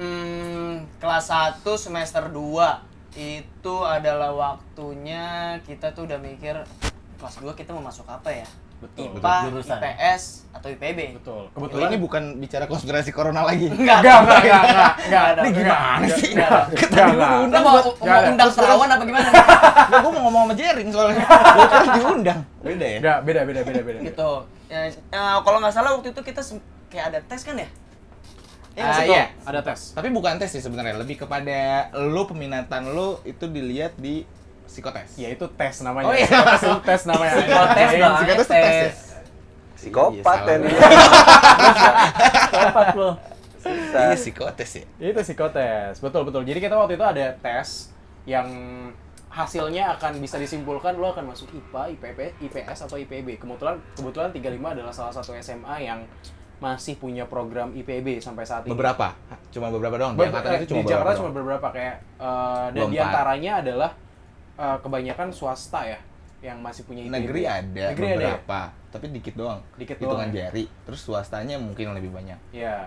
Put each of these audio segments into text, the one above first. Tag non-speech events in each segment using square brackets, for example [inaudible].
Hmm, kelas 1 semester 2 itu adalah waktunya kita tuh udah mikir kelas 2 kita mau masuk apa ya? Betul, IPA, betul, jurusan. IPS, atau IPB? Betul. Kebetulan ini bukan bicara konspirasi corona lagi. Enggak, enggak enggak enggak enggak enggak ada. Ini gimana enggak, sih? enggak, Kita enggak, enggak. Mau, mau undang terawan apa gimana? Nggak, gue mau ngomong sama Jering soalnya. Gue kan diundang. Beda ya? Enggak, beda beda beda beda. gitu. Ya, eh, kalau nggak salah waktu itu kita kayak ada tes kan ya? Ya, Ah, sih? iya. Ada tes. Tapi bukan tes sih sebenarnya, lebih kepada lu peminatan lu itu dilihat di psikotes. Ya itu tes namanya. Oh, iya. Psikotes itu tes namanya. Psikotes Jadi, dong. psikotes tes ya? Psikopat Iya, ya. Tepat lo. Iya psikotes ya. Itu psikotes. Betul betul. Jadi kita waktu itu ada tes yang hasilnya akan bisa disimpulkan lo akan masuk IPA, IPP, IPS atau IPB. Kebetulan kebetulan 35 adalah salah satu SMA yang masih punya program IPB sampai saat ini. Beberapa, cuma beberapa doang. Di Ber- angkatan eh, itu cuma di Jakarta beberapa cuma doang. beberapa kayak eh, dan 24. di antaranya adalah eh, kebanyakan swasta ya yang masih punya IPB. Negeri ada Negeri ada ya? beberapa, tapi dikit doang. Dikit Hitungan doang ya? jari. Terus swastanya mungkin lebih banyak. Iya,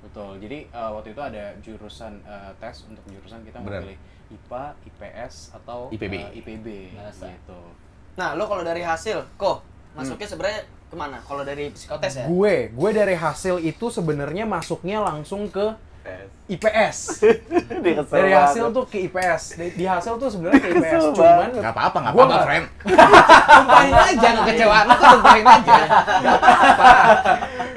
betul. Jadi eh, waktu itu ada jurusan eh, tes untuk jurusan kita Benar. pilih IPA, IPS atau IPB. eh, IPB Bahasa. gitu. Nah, lo kalau dari hasil, kok masuknya sebenarnya ke mana? Kalau dari psikotes ya? Gue, gue dari hasil itu sebenarnya masuknya langsung ke. IPS. [laughs] Dari hasil tuh ke IPS. Di, di hasil tuh sebenarnya ke [laughs] IPS. Cuman Gak apa-apa, gak Gua apa-apa, nggak- friend. Tumpahin aja kekecewaan lu tuh tumpahin aja. [laughs]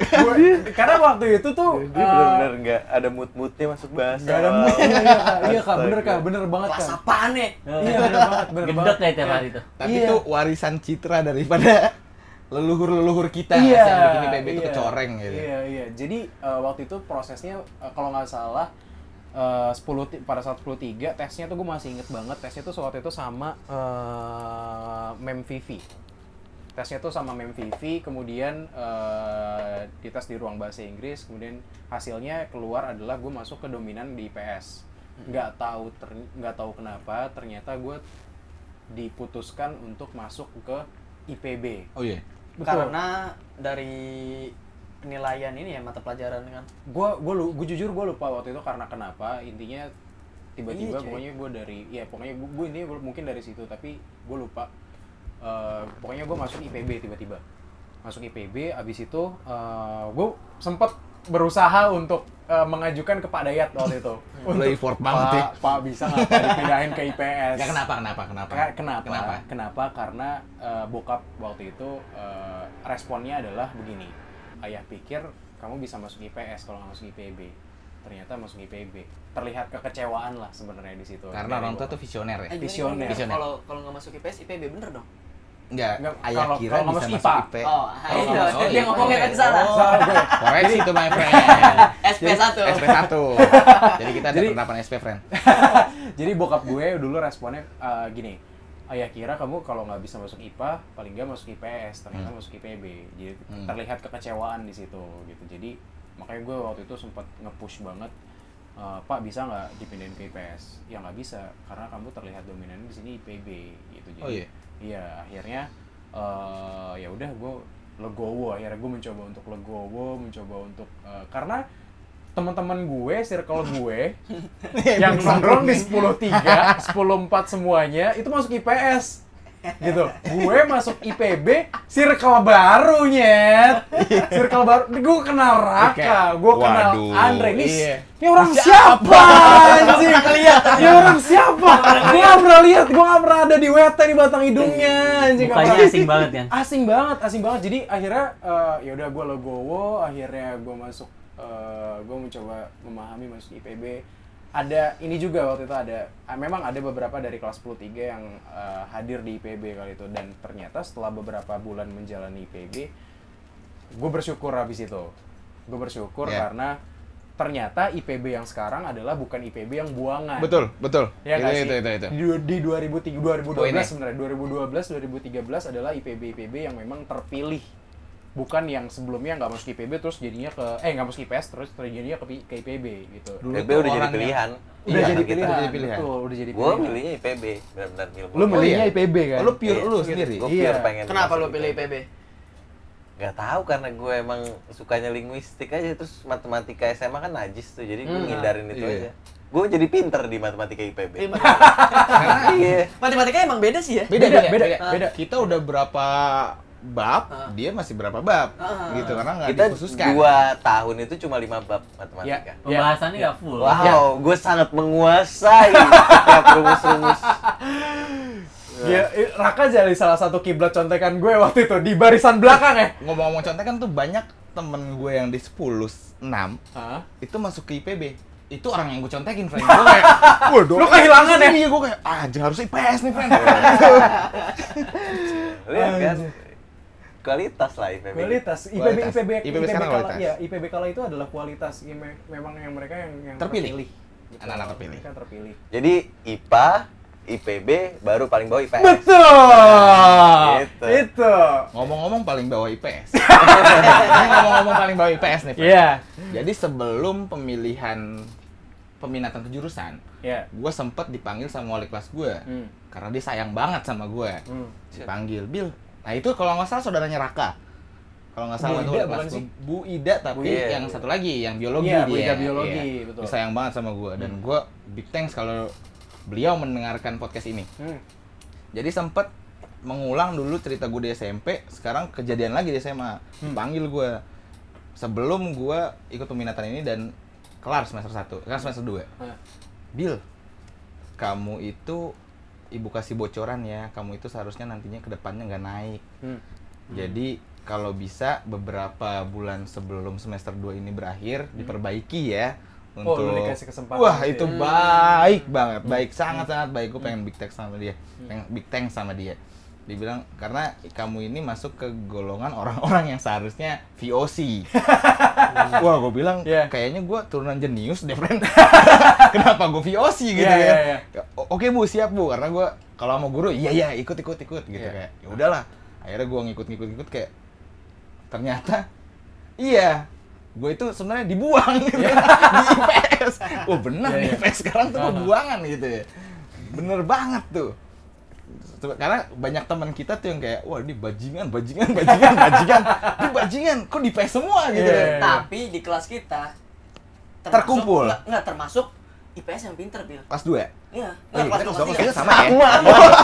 gue- karena waktu itu tuh Dia eh, bener-bener nggak ada mood-moodnya masuk bahasa. Gak ada mood. Iya, iya, Kak. Iya, Kak. Bener, Kak. Bener banget, Kelas Kak. apaan nih? Iya, bener banget. Bener Gendek banget. kayak tiap hari tuh. Tapi Iya. itu warisan citra daripada leluhur-leluhur kita Iya. yang bikin IPB itu iya. kecoreng gitu. Iya, iya. Jadi eh, waktu itu prosesnya eh, kalau nggak salah eh, 10 ti- pada saat 10.3 tesnya tuh gue masih inget banget tesnya tuh waktu itu sama eh Mem Vivi. Tesnya tuh sama Mem Vivi, kemudian eh, dites di ruang bahasa Inggris, kemudian hasilnya keluar adalah gue masuk ke dominan di IPS. Nggak tahu nggak tahu kenapa ternyata gue diputuskan untuk masuk ke IPB. Oh iya. Karena dari penilaian ini ya mata pelajaran kan. gue gue gue jujur gue lupa waktu itu karena kenapa. Intinya tiba-tiba Iya, pokoknya gue dari ya pokoknya gue ini gua- mungkin dari situ tapi gue lupa. Eh, pokoknya gue masuk IPB tiba-tiba. Masuk IPB abis itu gue sempet berusaha untuk eh, mengajukan ke Pak Dayat waktu itu [laughs] Lo effort banget ya. Pak, Pak bisa nggak Pak dipindahin ke IPS Gak kenapa, kenapa, kenapa? Ka- kenapa? Kenapa? Kenapa? Karena eh, bokap waktu itu eh, responnya adalah begini. Ayah pikir kamu bisa masuk IPS kalau nggak masuk IPB. Ternyata masuk IPB. Terlihat kekecewaan lah sebenarnya di situ. Karena orang tua tuh visioner ya. Eh? Visioner. Kalau kalau nggak masuk IPS, IPB bener dong? Enggak, Nggak, ayah kalau- kira kalau bisa masuk IPA. IP. Oh, Oh, itu. oh, dia iya. ngomongnya tadi salah. Salah gue. Koreksi itu my friend. [laughs] SP1. SP1. Jadi kita ada Jadi- penerapan SP friend. [laughs] Jadi bokap gue dulu responnya eh, gini. Ayah kira kamu kalau nggak bisa masuk IPA, paling nggak masuk IPS, ternyata Hmm. masuk IPB. Jadi Hmm. terlihat kekecewaan di situ gitu. Jadi makanya gue waktu itu sempat nge-push banget "Eh, Pak bisa nggak dipindahin ke IPS? Ya nggak bisa karena kamu terlihat dominan di sini IPB gitu. Jadi Oh, iya? Iya, akhirnya eh ya udah gue legowo. Akhirnya gue mencoba untuk legowo, mencoba untuk eh, karena teman-teman gue, circle gue [laughs] yang nongkrong di 10.3, 10.4 semuanya itu masuk IPS gitu. Gue masuk IPB, circle baru nyet. Circle baru. Gue kenal Raka, gue kenal Waduh, Andre. Ini, iya. ini orang siapa anjing? Ini orang siapa? Gue gak pernah lihat, gue gak pernah ada di WT di batang hidungnya anjing. Mukanya asing banget kan. asing banget asing banget jadi akhirnya eh, ya udah gue legowo akhirnya gue masuk gue mencoba memahami masuk IPB ada ini juga waktu itu ada ah, memang ada beberapa dari kelas 10 3 yang eh, hadir di IPB kali itu dan ternyata setelah beberapa bulan menjalani IPB gue bersyukur habis itu gue bersyukur Ya. karena ternyata IPB yang sekarang adalah bukan IPB yang buangan Betul, betul. Ya itu, sih? itu, itu, itu. Di, di 2003, 2012 Poinnya. sebenarnya 2012 2013 adalah IPB IPB yang memang terpilih bukan yang sebelumnya nggak masuk IPB terus jadinya ke eh nggak masuk IPS terus jadinya ke, P- ke IPB gitu Dulu IPB udah jadi yang- pilihan. udah Iya, jadi kita pilihan, udah jadi pilihan. betul udah jadi Gue pilihan milihnya IPB, benar-benar ilmu. lu milihnya iya? IPB kan Oh, lu pure Iya. lu sendiri. Gue Iya. pure pengen Kenapa lu pilih IPB? Gak tahu karena gue emang sukanya linguistik aja terus matematika SMA kan najis tuh jadi gue Hmm. ngindarin itu Iya. aja. Gue jadi pinter di matematika IPB. Iya. [laughs] Iya. Matematika emang beda sih ya. beda Beda, beda, beda, beda, beda. kita udah berapa bab Ah. dia masih berapa bab Ah. gitu karena nggak Kita dikhususkan dua tahun itu cuma lima bab matematika. Ya. Pembahasannya nggak full. Wow, gue sangat menguasai setiap rumus-rumus. [laughs] Ya, Raka jadi salah satu kiblat contekan gue waktu itu di barisan belakang ya. ngomong-ngomong contekan tuh banyak temen gue yang di 10 6 Hah? itu masuk ke IPB itu orang yang gue contekin friend gue kayak [laughs] waduh Lu kehilangan ya? iya gue kayak ah anjing harus IPS nih friend [laughs] Lihat kan? Kualitas lah IPB. Kualitas IPB Kualitas. IPB IPB sekarang kala, kualitas. ya IPB kala itu adalah kualitas Ya, me- memang yang mereka yang, yang Terpilih. Betul. Anak-anak terpilih. Mereka terpilih. Jadi IPA, IPB, baru paling bawah IPS. Betul. Gitu. Itu. ngomong-ngomong paling bawah IPS Ini ngomong-ngomong paling bawah IPS nih. Iya. jadi sebelum pemilihan peminatan kejurusan Iya. gue sempet dipanggil sama wali kelas gue Hmm. karena dia sayang banget sama gue Hmm. dipanggil Bill nah itu kalau nggak salah saudaranya Raka kalau nggak salah Bu itu Ida bukan sih? Bu Ida tapi Bu Ida. yang satu lagi yang biologi Iya, dia Bu Ida biologi, Iya. betul. Dia sayang banget sama gue dan gue big thanks kalau beliau mendengarkan podcast ini Hmm. jadi sempet mengulang dulu cerita gue di SMP sekarang kejadian lagi di SMA Hmm. panggil gue sebelum gue ikut peminatan ini dan kelar semester 1 kelar semester 2 Hah. Bill kamu itu ibu kasih bocoran ya kamu itu seharusnya nantinya ke depannya nggak naik. Hmm. jadi kalau bisa beberapa bulan sebelum semester 2 ini berakhir diperbaiki ya Hmm. Oh, untuk lu dikasih kesempatan wah gitu itu ya. baik banget baik sangat sangat baik. Gue pengen big thanks sama dia. Pengen big thanks sama dia dibilang karena kamu ini masuk ke golongan orang-orang yang seharusnya VOC [laughs] wah gue bilang Iya. kayaknya gue turunan jenius deh friend [laughs] kenapa gue VOC gitu Iya, ya iya, iya. O- oke bu siap bu karena gue kalau mau guru iya iya ikut ikut ikut gitu Iya. kayak ya udahlah akhirnya gue ngikut ngikut ngikut kayak ternyata iya gue itu sebenarnya dibuang [laughs] gitu di IPS oh benar Iya, di iya. IPS sekarang tuh Ah. pembuangan gitu ya bener banget tuh karena banyak teman kita tuh yang kayak wah ini bajingan bajingan bajingan bajingan ini bajingan kok di IPS semua gitu Iya, ya iya. Tapi di kelas kita Terkumpul. Enggak, enggak termasuk IPS yang pinter, Bil. kelas 2 Iya. Oh iya, kita kelas dua, kelas tiga sama ya?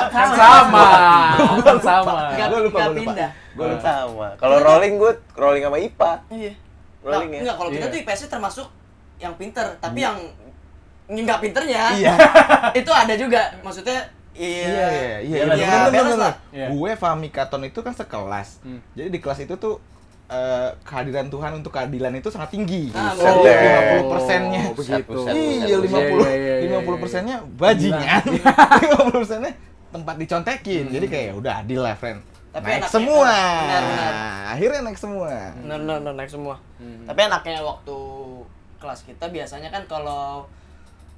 Kan sama. Kan [laughs] sama. Enggak Gua lupa, gua lupa. pindah. Gua lupa. Sama. Kalau rolling gue rolling sama IPA. Iya. Rolling ya? enggak kalau kita Iya. tuh IPS termasuk yang pinter, tapi yang enggak pinternya. Iya. [laughs] itu ada juga. Maksudnya Iya, iya. iya, iya, Iya, iya, iya. Iya. Gue Fahmi Katon itu kan sekelas. Hmm. Jadi di kelas itu tuh eh, kehadiran Tuhan untuk keadilan itu sangat tinggi. Ah, betul. deh. 50 persennya. Oh, begitu. Iya, Buset, 50 Iya, iya, iya, 50 iya. persennya bajingan. 50 [laughs] persennya tempat dicontekin. Jadi kayak udah adil lah, friend. Tapi naik semua. benar, benar. Akhirnya naik semua. Bener, bener, bener, naik semua. Hmm. Tapi enaknya waktu kelas kita biasanya kan kalau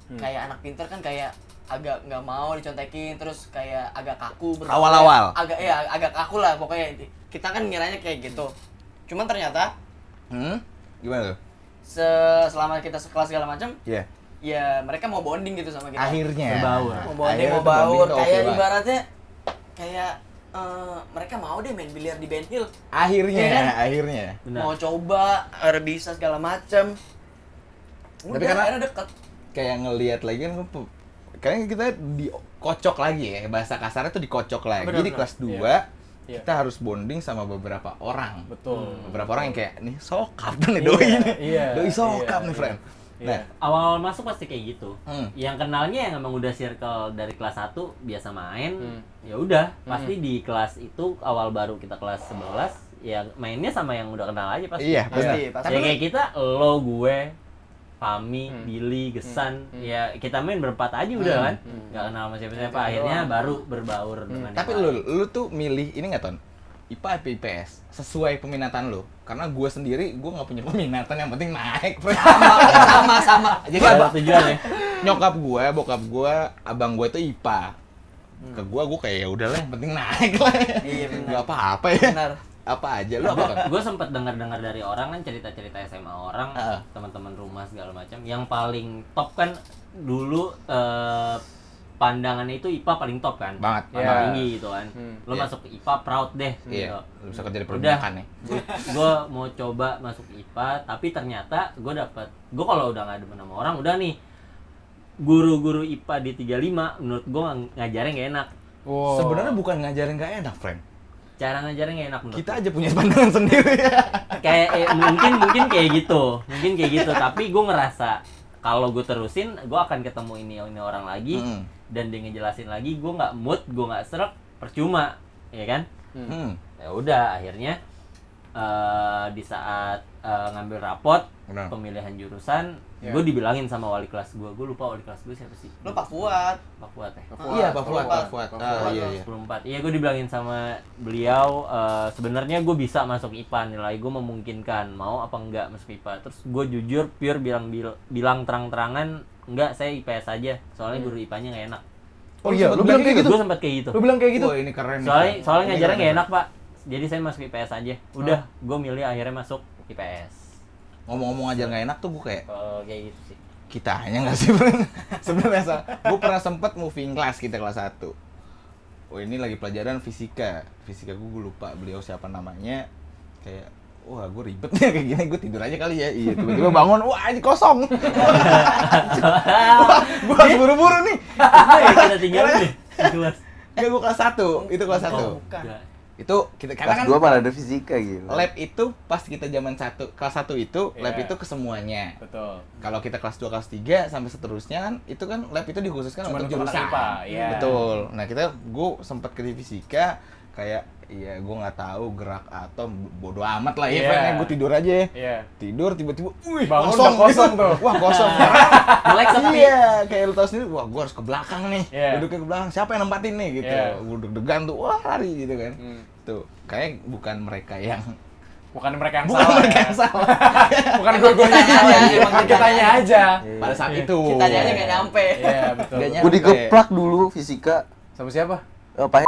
Hmm. kayak anak pinter kan kayak agak nggak mau dicontekin terus kayak agak kaku. Awal-awal. agak ya agak kaku lah pokoknya kita kan ngiranya kayak gitu cuman ternyata Hmm? Gimana tuh? se- selama kita sekelas segala macam Iya. ya mereka mau bonding gitu sama kita Akhirnya. Berbaur. mau bonding Akhirnya mau baur kayak banget. ibaratnya kayak eh, mereka mau deh main biliar di Ben Hill Akhirnya, Iya kan? akhirnya. Benar. mau coba ada bisa segala macam Tapi udah karena- akhirnya deket kayak ngelihat lagi kan kayaknya kita dikocok lagi ya bahasa kasarnya tuh dikocok lagi Benar, di kelas 2 Iya. kita harus bonding sama beberapa orang Betul. beberapa orang yang kayak nih sokap nih Iya, doi nih iya, doi sokap iya, nih friend iya. nah Awal-awal masuk pasti kayak gitu. Hmm. Yang kenalnya yang emang udah circle dari kelas 1 biasa main, Hmm. ya udah pasti di kelas itu awal baru kita kelas 11 ya mainnya sama yang udah kenal aja pasti. iya Pasti, pasti. tapi ya kayak kita lo gue Fami, Hmm. Billy, Gesan, Hmm. ya kita main berempat aja udah Hmm. kan, Hmm. nggak kenal sama siapa-siapa. Akhirnya doang. baru berbaur dengan tapi lu lu tuh milih ini nggak ton IPA apa IPS sesuai peminatan lu karena gue sendiri gue nggak punya peminatan yang penting naik [laughs] sama sama jadi Ada abang- tujuan ya. [laughs] nyokap gue bokap gue abang gue tuh IPA ke gue gue kayak ya udahlah yang penting naik lah Iya, benar. nggak apa-apa ya benar apa aja lu apa kan gue sempet dengar-dengar dari orang kan cerita-cerita SMA orang Heeh. teman-teman rumah segala macam yang paling top kan dulu eh, pandangannya itu IPA paling top kan Banget, paling banget. tinggi gitu kan Hmm, lo iya. masuk IPA proud deh Iya, gitu. lu bisa kerja di Udah. perbankan nih. gue mau coba masuk IPA tapi ternyata gue dapat gue kalau udah nggak demen sama orang udah nih guru-guru IPA di 35 menurut gue ngajarnya nggak enak Wow. Sebenarnya bukan ngajarin gak enak, friend. Cara ngajarnya nggak enak menurut Kita aja punya pandangan sendiri. [laughs] kayak eh, mungkin mungkin kayak gitu mungkin kayak gitu tapi gue ngerasa kalau gue terusin gue akan ketemu ini ini orang lagi Mm. dan dia ngejelasin lagi gue nggak mood gue nggak serak percuma ya kan Hmm. ya udah akhirnya eh, di saat eh, ngambil rapot Benar. pemilihan jurusan Ya. gue dibilangin sama wali kelas gue gue lupa wali kelas gue siapa sih Lu Pak Fuad. Pak Fuad ya Iya, Pak Fuad, Fuad. Pak Fuad. Pak Ah, Fuad. iya, iya. 24 iya gue dibilangin sama beliau eh, sebenarnya gue bisa masuk IPA nilai gue memungkinkan mau apa enggak masuk IPA terus gue jujur pure bilang bil- bilang terang-terangan enggak saya IPS aja soalnya guru IPA-nya nggak enak Oh iya, lu bilang kayak gitu? gue sempat kayak gitu Lu bilang kayak gitu? Wah, ini keren soalnya soalnya Ini ngajarnya nggak keren. enak pak jadi saya masuk IPS aja udah gue milih akhirnya masuk IPS Ngomong-ngomong aja nggak enak tuh gue kayak kalau kayak gitu sih. Kita hanya nggak sih [laughs] sebenarnya gue pernah sempet moving class kita kelas 1 oh ini lagi pelajaran fisika. Fisika gue, gue lupa beliau siapa namanya. Kayak wah gue ribet nih [laughs] kayak gini gue tidur aja kali ya. Iya tiba-tiba bangun wah ini kosong. [laughs] Wah gue harus buru-buru nih. Ya kita tinggalin deh di kelas? Enggak, gue kelas 1 itu kelas 1 Oh, bukan. Itu kita karena Kelas kan 2 malah ada fisika gitu. lab itu pas kita zaman satu kelas 1 itu lab Iya. itu ke semuanya Betul. kalau kita kelas 2, kelas 3 sampai seterusnya kan itu kan lab itu dikhususkan Cuman untuk jurusan. IPA, iya. Betul. Nah, kita gue sempat ke fisika kayak iya gue nggak tahu gerak atom bodoh amat lah ya Iya. yeah. gue tidur aja Iya. tidur tiba-tiba wih Bangun kosong, udah kosong gitu. tuh. wah kosong [laughs] Melek sepi. iya kayak lu tau sendiri wah gue harus ke belakang nih Iya. duduknya ke belakang siapa yang nempatin nih gitu Iya. gue deg-degan tuh wah lari gitu kan Hmm. Tuh kayak bukan mereka yang Bukan mereka yang bukan salah. mereka ya. yang salah [laughs] Bukan gue gue yang salah. Emang emang kitanya aja. pada saat Iya. itu Kita aja nggak nyampe. Iya, betul. Gue digeplak dulu fisika. Sama siapa? Apa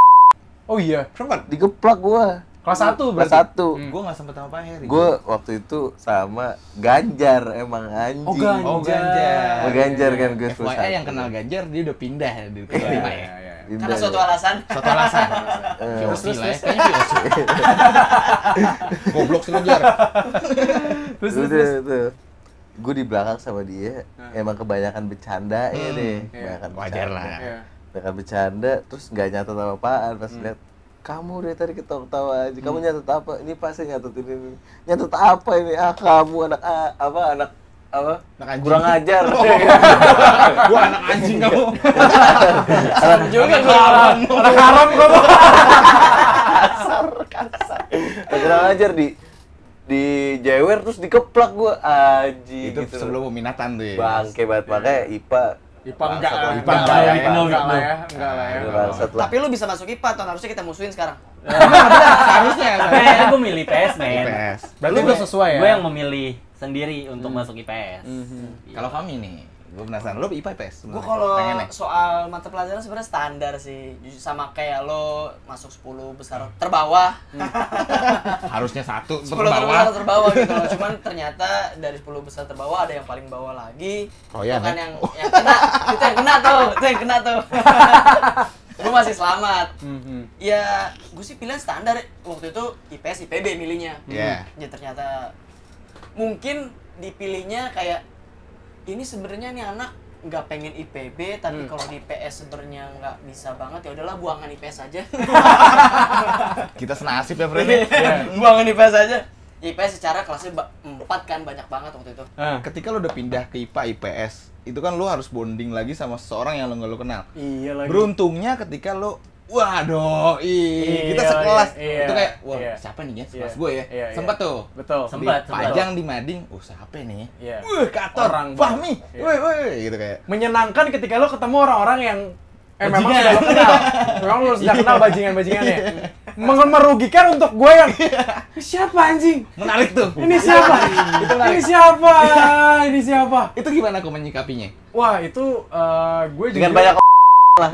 Oh iya. sempat digeplak gua. Kelas 1 Kelas berarti. satu. Hmm. gue nggak sempet sama Pak Heri Gue waktu itu sama Ganjar emang anjing. Oh, Ganjar. Oh, Ganjar. Oh, Ganjar kan gue FYI yang kenal Ganjar dia udah pindah di kelas Iya, ya. iya. Karena suatu alasan. Satu alasan. [laughs] Eh, terus, lah ya. terus. Kayaknya. [laughs] Goblok sih lu, Jar. Terus terus. tuh. Gue di belakang sama dia, emang kebanyakan bercanda ya Hmm, deh. iya. Kebanyakan Wajar bercanda. lah. Iya. Kebanyakan bercanda, terus nggak nyatet apa-apaan pas lihat kamu dari tadi ketawa-ketawa aja. Kamu nyatet apa? Ini pasti nyatet ini. Nyatet apa ini? Ah, kamu anak ah, apa anak apa? Anak anjing. Kurang ajar. [laughs] Gua anak anjing kamu. Juga gue haram. Anak haram [laughs] kamu. Kurang ajar di di jewer terus dikeplak gua aji Itu gitu. sebelum peminatan tuh ya. bangke banget makanya IPA Ipa enggak lah. IPA Enggak enggak lah ya, ya. Enggak lah ya. Enggak lah ya. Tapi lu bisa masuk IPA, tahun harusnya kita musuhin sekarang. [laughs] Harusnya. Kayaknya gue milih IPS men. Berarti udah sesuai ya. gue yang memilih sendiri untuk masuk IPS Iya. Kalau kami nih, gua penasaran lu IPA IPS. Gue kalau soal mata pelajaran sebenarnya standar sih, Jujur sama kayak lo masuk 10 besar terbawah, [laughs] Harusnya satu 10 terbawah. terbawah terbawah gitu loh. Cuman ternyata dari 10 besar terbawah ada yang paling bawah lagi. Royan, Itu kan ya? yang yang kena, itu yang kena tuh, itu yang kena tuh. [laughs] gue masih selamat. Mhm. Ya, gue sih pilihan standar waktu itu IPS IPB milihnya. Iya. Ya ternyata mungkin dipilihnya kayak ini sebenarnya nih anak nggak pengen IPB tapi Hmm. kalau di IPS sebenarnya nggak bisa banget ya udahlah buangan IPS aja. [laughs] Kita senasib ya, Fred. ya. [laughs] buangan IPS aja. IPS secara kelasnya empat kan banyak banget waktu itu. Ah. Ketika lu udah pindah ke IPA IPS, itu kan lu harus bonding lagi sama seseorang yang lu nggak lu kenal. Iya lagi. Beruntungnya ketika lu Waduh, ih, kita Iya, sekelas. iya, itu kayak, wah, iya. siapa nih ya? Iya, Sekelas gue ya. iya, iya. Sempet tuh. Betul. Sempat, sempat. Pajang di mading, oh siapa nih? Iya. Wah, Kator, Orang Fahmi, Iya. woi, woi, gitu kayak. Menyenangkan ketika lo ketemu orang-orang yang eh memang Bajingan. sudah lo kenal. [laughs] Memang lo sudah kenal bajingan-bajingannya. Meng- merugikan untuk gue yang "Ini [laughs] siapa anjing? Menarik tuh. Ini siapa? [laughs] Ini siapa? Ini siapa? Itu gimana kau menyikapinya? Wah, itu eh, gue dengan banyak lah.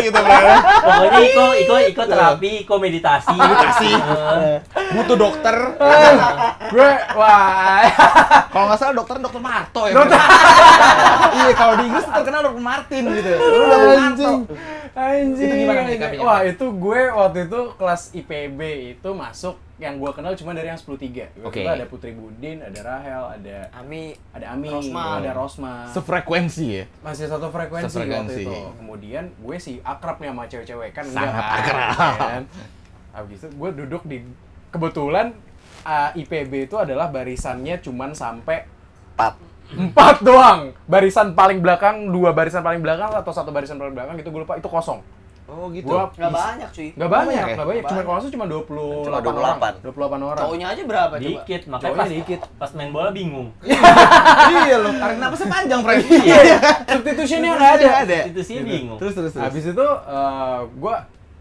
Gitu kan. Pokoknya Iko, Iko, Iko terapi, Iko meditasi. Meditasi. Butuh dokter. gue wah Kalau nggak salah dokter dokter Marto ya. iya, kalau di Inggris terkenal dokter Martin gitu. Lu dokter Marto. anjing anjing Itu gimana menyikapinya, wah itu gue waktu itu kelas IPB itu masuk yang gue kenal cuma dari yang 10.3 Oke. Ada Putri Budin ada Rahel ada Ami ada Ami Rosma. ada Rosma Sefrekuensi ya. masih satu frekuensi, Sefrekuensi. waktu itu kemudian gue sih akrab nih sama cewek-cewek kan Sangat enggak kan, akrab. ya kan? habis itu gue duduk di kebetulan uh, IPB itu adalah barisannya cuman sampai Empat. empat doang barisan paling belakang dua barisan paling belakang atau satu barisan paling belakang gitu gue lupa itu kosong Oh gitu. Gua- nggak banyak cuy. Nggak banyak, banyak ya? nggak banyak. Cuma kalau cuma 28 Cuma orang. 28. 28 orang. Cowoknya aja berapa coba? Dikit, makanya Cowoknya pas, dikit. pas main bola bingung. [laughs] iya loh, tarik napasnya panjang, Frank. Iya, substitutionnya nggak ada. ada. Itu sih bingung. Terus terus terus. Habis itu eh, gua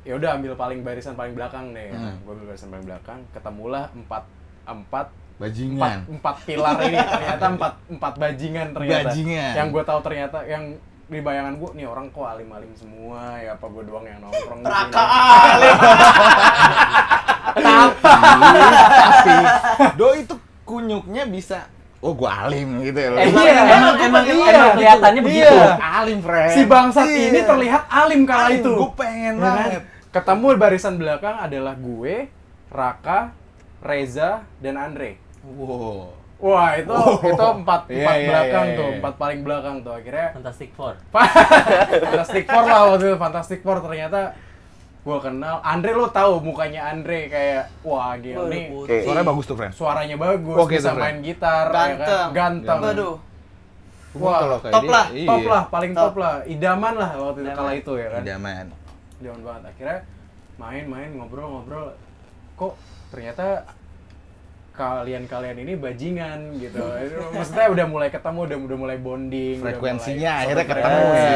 ya udah ambil paling barisan paling belakang deh. Hmm. Gua ambil barisan paling belakang, ketemulah empat empat empat, bajingan. empat pilar ini ternyata empat empat bajingan ternyata. Bajingan. Yang gue tahu ternyata yang di bayangan gue nih orang kok alim-alim semua ya apa gue doang yang nongkrong sini. [laughs] alim. Tapi do itu kunyuknya bisa Oh, gua alim gitu ya loh. Emang, Iya, emang, emang, iya, emang kelihatannya gitu. begitu. Iya. alim, Frank. si bangsat Iya. ini terlihat alim kala itu. Gue pengen Ya kan? banget. Ketemu barisan belakang adalah gue, Raka, Reza, dan Andre. Wow. Wah itu Oh. itu empat Iya, empat iya, belakang iya, tuh iya. empat paling belakang tuh akhirnya Fantastic Four. [laughs] Fantastic Four lah waktu itu Fantastic Four ternyata gue kenal Andre lo tahu mukanya Andre kayak wah gila Waduh, nih putih. Suaranya bagus tuh, Frank. suaranya bagus Oke, bisa tuh, main gitar ya Ganteng. kan? ganteng Waduh. Wah, Kalau kayak top dia, lah, iya. top lah paling top, Top. lah idaman lah waktu itu kala itu ya kan Idaman. Idaman banget akhirnya main-main ngobrol-ngobrol kok ternyata kalian-kalian ini bajingan gitu maksudnya udah mulai ketemu udah udah mulai bonding udah Frekuensinya mulai akhirnya ketemu sih.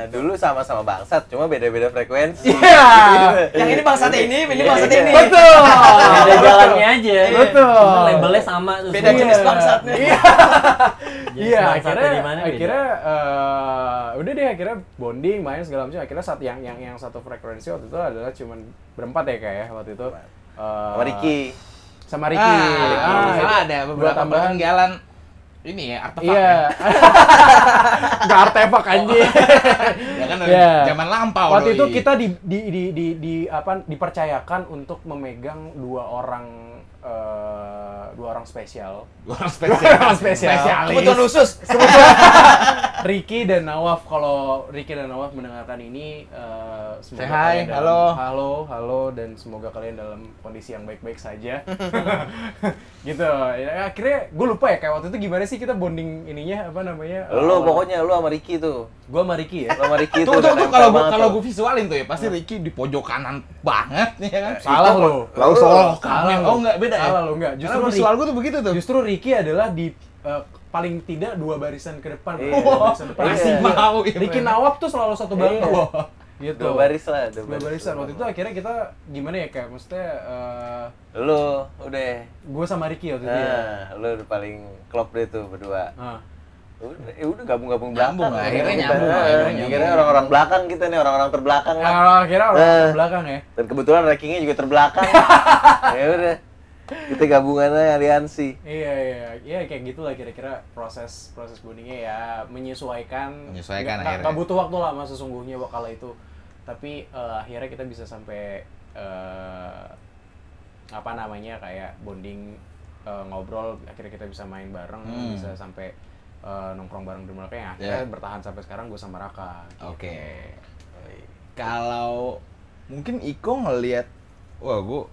Eh, dulu sama-sama bangsat, cuma beda-beda frekuensi. Iya. Yang ini bangsat ini, ini bangsat ini. Betul. Beda jalannya aja. Betul. Cuma labelnya sama terus. Beda jenis bangsatnya. Iya. [laughs] Iya, akhirnya di mana beda. akhirnya eh, udah deh akhirnya bonding main segala macam. Akhirnya saat yang yang yang satu frekuensi waktu itu adalah cuman berempat ya kayak ya waktu itu. Eh, Sama Ricky. Sama Ricky. Ah, Ah, itu ada beberapa tambahan. jalan ini ya artefak Iya. ya. [laughs] Nggak artefak anjing. [laughs] Ya kan Iya. zaman lampau Waktu doi. itu kita di, di, di, di, di apa dipercayakan untuk memegang dua orang eh, dua orang spesial. Dua orang spesial. Orang spesial. Spesialis. Kebutuhan khusus. [laughs] Ricky dan Nawaf kalau Ricky dan Nawaf mendengarkan ini eh, semoga Say hi, kalian halo. dalam, halo halo dan semoga kalian dalam kondisi yang baik-baik saja [laughs] gitu ya, akhirnya gue lupa ya kayak waktu itu gimana sih kita bonding ininya apa namanya Lu pokoknya lu sama Ricky tuh. gue sama Ricky ya Lu sama Ricky Tuh, tuh, tuh, kalau gua kalau gua visualin tuh ya pasti Ricky di pojok kanan banget ya kan. salah lo Lalu. Salah Oh lo. enggak beda ya? salah lo enggak Justru visual Ricky, gua tuh begitu tuh. justru Ricky adalah di eh, paling tidak dua barisan ke depan Iya. Dua barisan depan. Masih Iya. mau ya. Ricky Nawaf tuh selalu satu belakang Iya. gitu Dua baris lah, dua dua barisan waktu itu akhirnya kita gimana ya kayak maksudnya eh, Lu udah. gue sama Ricky waktu itu ya Nah, lu udah paling klop deh tuh berdua. Ah. Udah, ya udah gabung-gabung belakang. akhirnya Kita. nyambung, Nah, akhirnya nyambung. Akhirnya orang-orang belakang kita nih, orang-orang terbelakang lah. Nah, akhirnya orang Eh. belakang ya Dan kebetulan rankingnya juga terbelakang. [laughs] ya udah. Kita gabungannya aliansi. iya iya iya kayak gitulah kira-kira proses proses bondingnya ya menyesuaikan Menyesuaikan Nggak- akhirnya. nggak butuh waktu lama sesungguhnya kala itu tapi eh, akhirnya kita bisa sampai eh, apa namanya kayak bonding eh, ngobrol akhirnya kita bisa main bareng Hmm. bisa sampai eh, nongkrong bareng di mereka yang akhirnya Ya. bertahan sampai sekarang gue sama Raka gitu. Oke. Kalau mungkin Iko ngelihat wah gua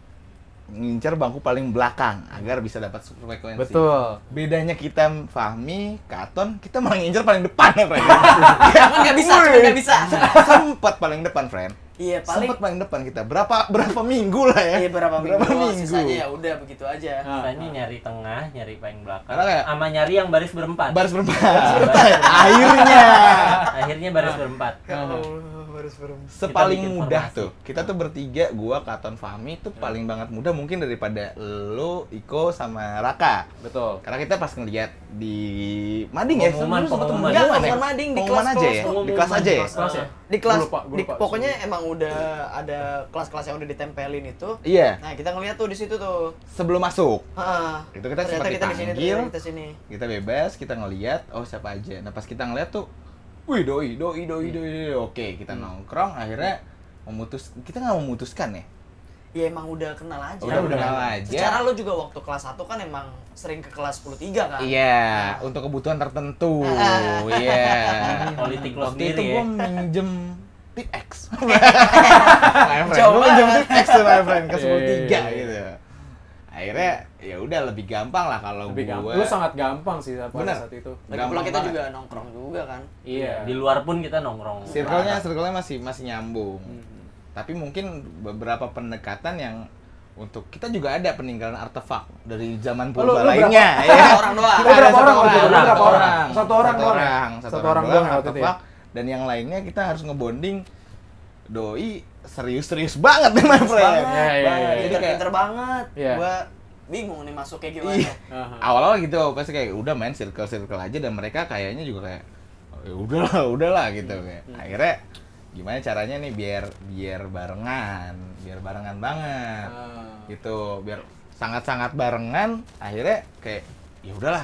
ngincar bangku paling belakang agar bisa dapat frekuensi. betul Bedanya kita Fahmi, Katon, kita malah ngincar paling depan ya, friend. Kan [laughs] nggak bisa, nggak bisa. Sempat paling depan, friend. Iya paling. Sempat paling depan kita. Berapa berapa minggu lah ya? Iya berapa minggu. Berapa minggu? Sisanya ya udah begitu aja. Nah, Sisanya nyari tengah, nyari paling belakang. Karena kayak- sama nyari yang baris berempat. Baris berempat. Baris berempat. Akhirnya. Akhirnya baris berempat. Ya Allah, baru sepaling bikin mudah formasi. tuh. Kita tuh bertiga, gua, Katon Fahmi tuh paling banget mudah mungkin daripada lo, Iko sama Raka. Betul. Karena kita pas ngeliat di mading ya, Pengumuman, pengumuman. Enggak, bukan ya? mading, di kelas- aja ya, kelas di pengumuman. kelas aja ya. Ya? di kelas di, pokoknya emang udah ada kelas-kelas yang udah ditempelin itu Iya, nah kita ngeliat tuh di situ tuh sebelum masuk Heeh. itu kita sempat kita di sini dipanggil, ternyata kita sini kita bebas, kita ngeliat, oh siapa aja. Nah pas kita ngeliat tuh, wih doi, doi, doi, doi, doi. oke kita nongkrong, akhirnya memutus, kita nggak memutuskan ya. ya emang udah kenal aja Udah udah kenal aja. secara lo juga waktu kelas 1 kan emang sering ke kelas 10 kan Iya, untuk kebutuhan tertentu. [laughs] Iya. Politik lo Waktu itu sendiri gue ya. minjem tip X. [laughs] my friend, Jauh gue minjem tip X tuh my friend ke [laughs] Iya, iya, 103 iya. gitu. Akhirnya ya udah lebih gampang lah kalau Lebih gue. gampang. Lu sangat gampang sih pada Bener. saat itu. lagi pula kita banget. juga nongkrong juga kan Iya. Di luar pun kita nongkrong. Circle-nya, Parah. circle-nya masih masih nyambung. Hmm. Tapi mungkin beberapa pendekatan yang untuk kita juga ada peninggalan artefak dari zaman Oh, lu- purba lu lainnya berapa ya. orang doang Kita ada Berapa satu orang itu? orang, Berapa satu orang? orang, Satu orang satu doang ya? orang, Satu satu orang orang doang waktu itu ya? artefak. Dan yang lainnya kita harus ngebonding doi serius-serius banget nih my friend. banget Iya, iya, iya. banget. Jadi kayak- pinter banget Iya. gua bingung nih masuk kayak gimana Iya. Awal-awal gitu pasti kayak udah main circle-circle aja dan mereka kayaknya juga kayak "Oh, ya udahlah, udahlah gitu kayak. Akhirnya gimana caranya nih biar biar barengan, biar barengan banget. Ah. gitu biar sangat-sangat barengan akhirnya kayak ya udahlah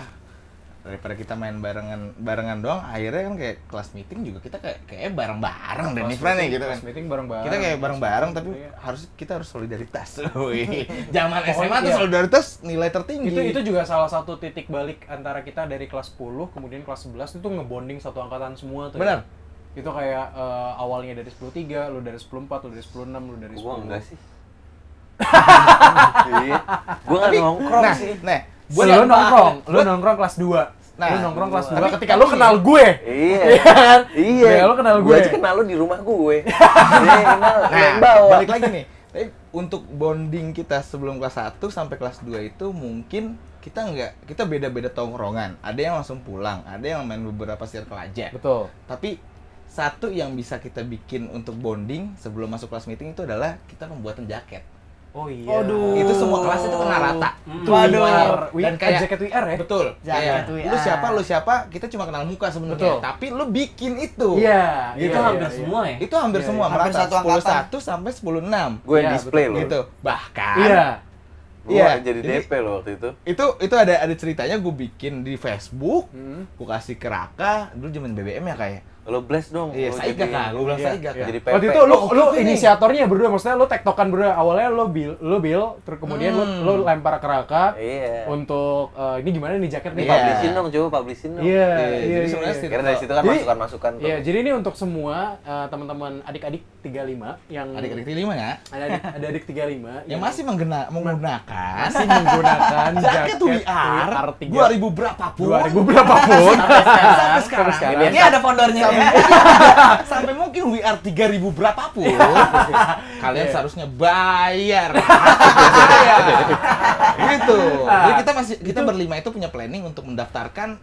daripada kita main barengan barengan doang akhirnya kan kayak kelas meeting juga kita kayak kayak bareng-bareng deh nih friend nih gitu kan kelas meeting bareng-bareng. kita kayak bareng-bareng tapi Iya. harus kita harus solidaritas [laughs] Wih, zaman SMA tuh iya. solidaritas nilai tertinggi itu itu juga salah satu titik balik antara kita dari kelas 10 kemudian kelas 11 itu ngebonding satu angkatan semua tuh. Benar. Itu kayak eh, awalnya dari 10.3, lu dari 10.4, lu dari 10.6, lu dari 10. Gua enggak sih. [laughs] Iya. Gua nggak nongkrong nah, sih. nah Lu buat nongkrong, lu nongkrong kelas 2. Nah, lu nongkrong kelas 2 tapi- ketika lu kenal gue. Iya. [laughs] kan? Iya. Ya, lu kenal gue. aja kenal lu di rumah gue. Dia [laughs] kenal lu yang Nah, bawa. balik lagi nih. Tapi untuk bonding kita sebelum kelas 1 sampai kelas 2 itu mungkin kita nggak kita beda-beda tongkrongan. Ada yang langsung pulang, ada yang main beberapa circle aja. Betul. Tapi satu yang bisa kita bikin untuk bonding sebelum masuk kelas meeting itu adalah kita pembuatan jaket. Oh iya. Waduh. Itu semua kelas itu kena rata. Itu Waduh. Dan kayak- jaket WR ya? Betul. Jaket Kayak, WR. lu siapa, lu siapa, kita cuma kenal muka sebenarnya. Tapi lu bikin itu. Iya, Itu iya, hampir iya, semua ya. Itu hampir Iya, semua iya. Hampir merata. satu angkatan. 10 sampai 10 6. Gue yang Iya, display loh. Gitu. Bahkan Iya. Iya, jadi jadi- DP loh waktu itu. itu itu ada ada ceritanya gue bikin di Facebook Hmm. gue kasih ke Raka dulu zaman BBM ya kayak Lo bless dong. iya Lo Saiga kak gue bilang Iya, Saiga kak Jadi Waktu PP. itu lu Oh, lu oke nih. inisiatornya berdua maksudnya lu tektokan berdua awalnya lu bil lu bil terus kemudian lu Hmm. lu lempar ke Raka Iya. untuk eh, ini gimana nih jaket nih Iya. Publishin dong, coba publishin dong. Iya, Iya, iya, jadi iya, sebenarnya sih- Karena dari situ kan masukan-masukan tuh. Iya, jadi ini untuk semua eh, teman-teman adik-adik 35 yang adik-adik lima ya ada adik ada adik 35 [laughs] yang masih menggena, menggunakan masih menggunakan [laughs] jaket WR 3 dua ribu berapa pun 2000 berapapun [laughs] sampai sekarang, sekarang. ini ada founder-nya ya [laughs] sampai mungkin WR 3000 berapapun kalian Iya. seharusnya bayar. [laughs] Gitu. Jadi kita masih kita berlima itu punya planning untuk mendaftarkan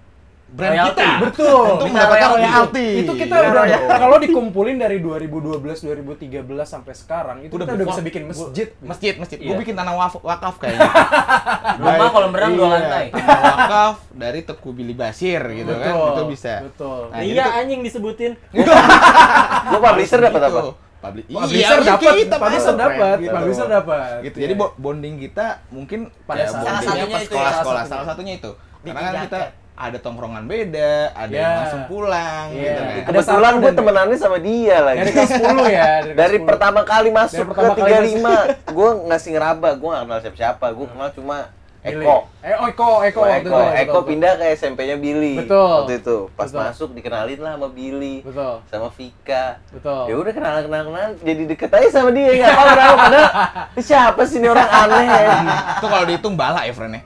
brand Royalty. kita Betul. untuk mendapatkan royalty. royalty itu kita Iya. udah kalau dikumpulin dari 2012 2013 sampai sekarang itu kita udah bisa bikin masjid masjid masjid gue Iya. bikin tanah waf- wakaf kayaknya [laughs] Rumah kolam renang dua Iya, lantai. tanah wakaf dari Teku Billy Basir gitu kan Betul, itu bisa betul. Nah, iya anjing disebutin. [laughs] Lo publisher dapat gitu. apa? Publi- Publisher iya, dapat, kita publisher dapat, gitu. publisher dapat. gitu Iya. jadi bo- bonding kita mungkin Pada ya, Salah satunya itu ya, salah satunya. itu karena kan kita ada tongkrongan beda ada Iya. yang langsung pulang Iya. gitu kan Ada Kebetulan gue temenannya sama dia lagi. Dari kelas 10 ya, dari, [laughs] Dari 10. pertama kali masuk Dari pertama ke kali 35, [laughs] gue ngasih ngeraba, gue gak kenal siapa-siapa, gue kenal cuma. Eko. Eh, oh, Eko, Eko, Eko, itu, Eko, betul, Eko betul. pindah ke SMP-nya Billy. Betul. Waktu itu, pas Betul. masuk dikenalin lah sama Billy, Betul. sama Vika. Betul. Ya udah kenal kenal kenal, jadi deket aja sama dia nggak apa apa padahal [laughs] siapa sih ini orang aneh ya. itu kalau dihitung bala ya friend ya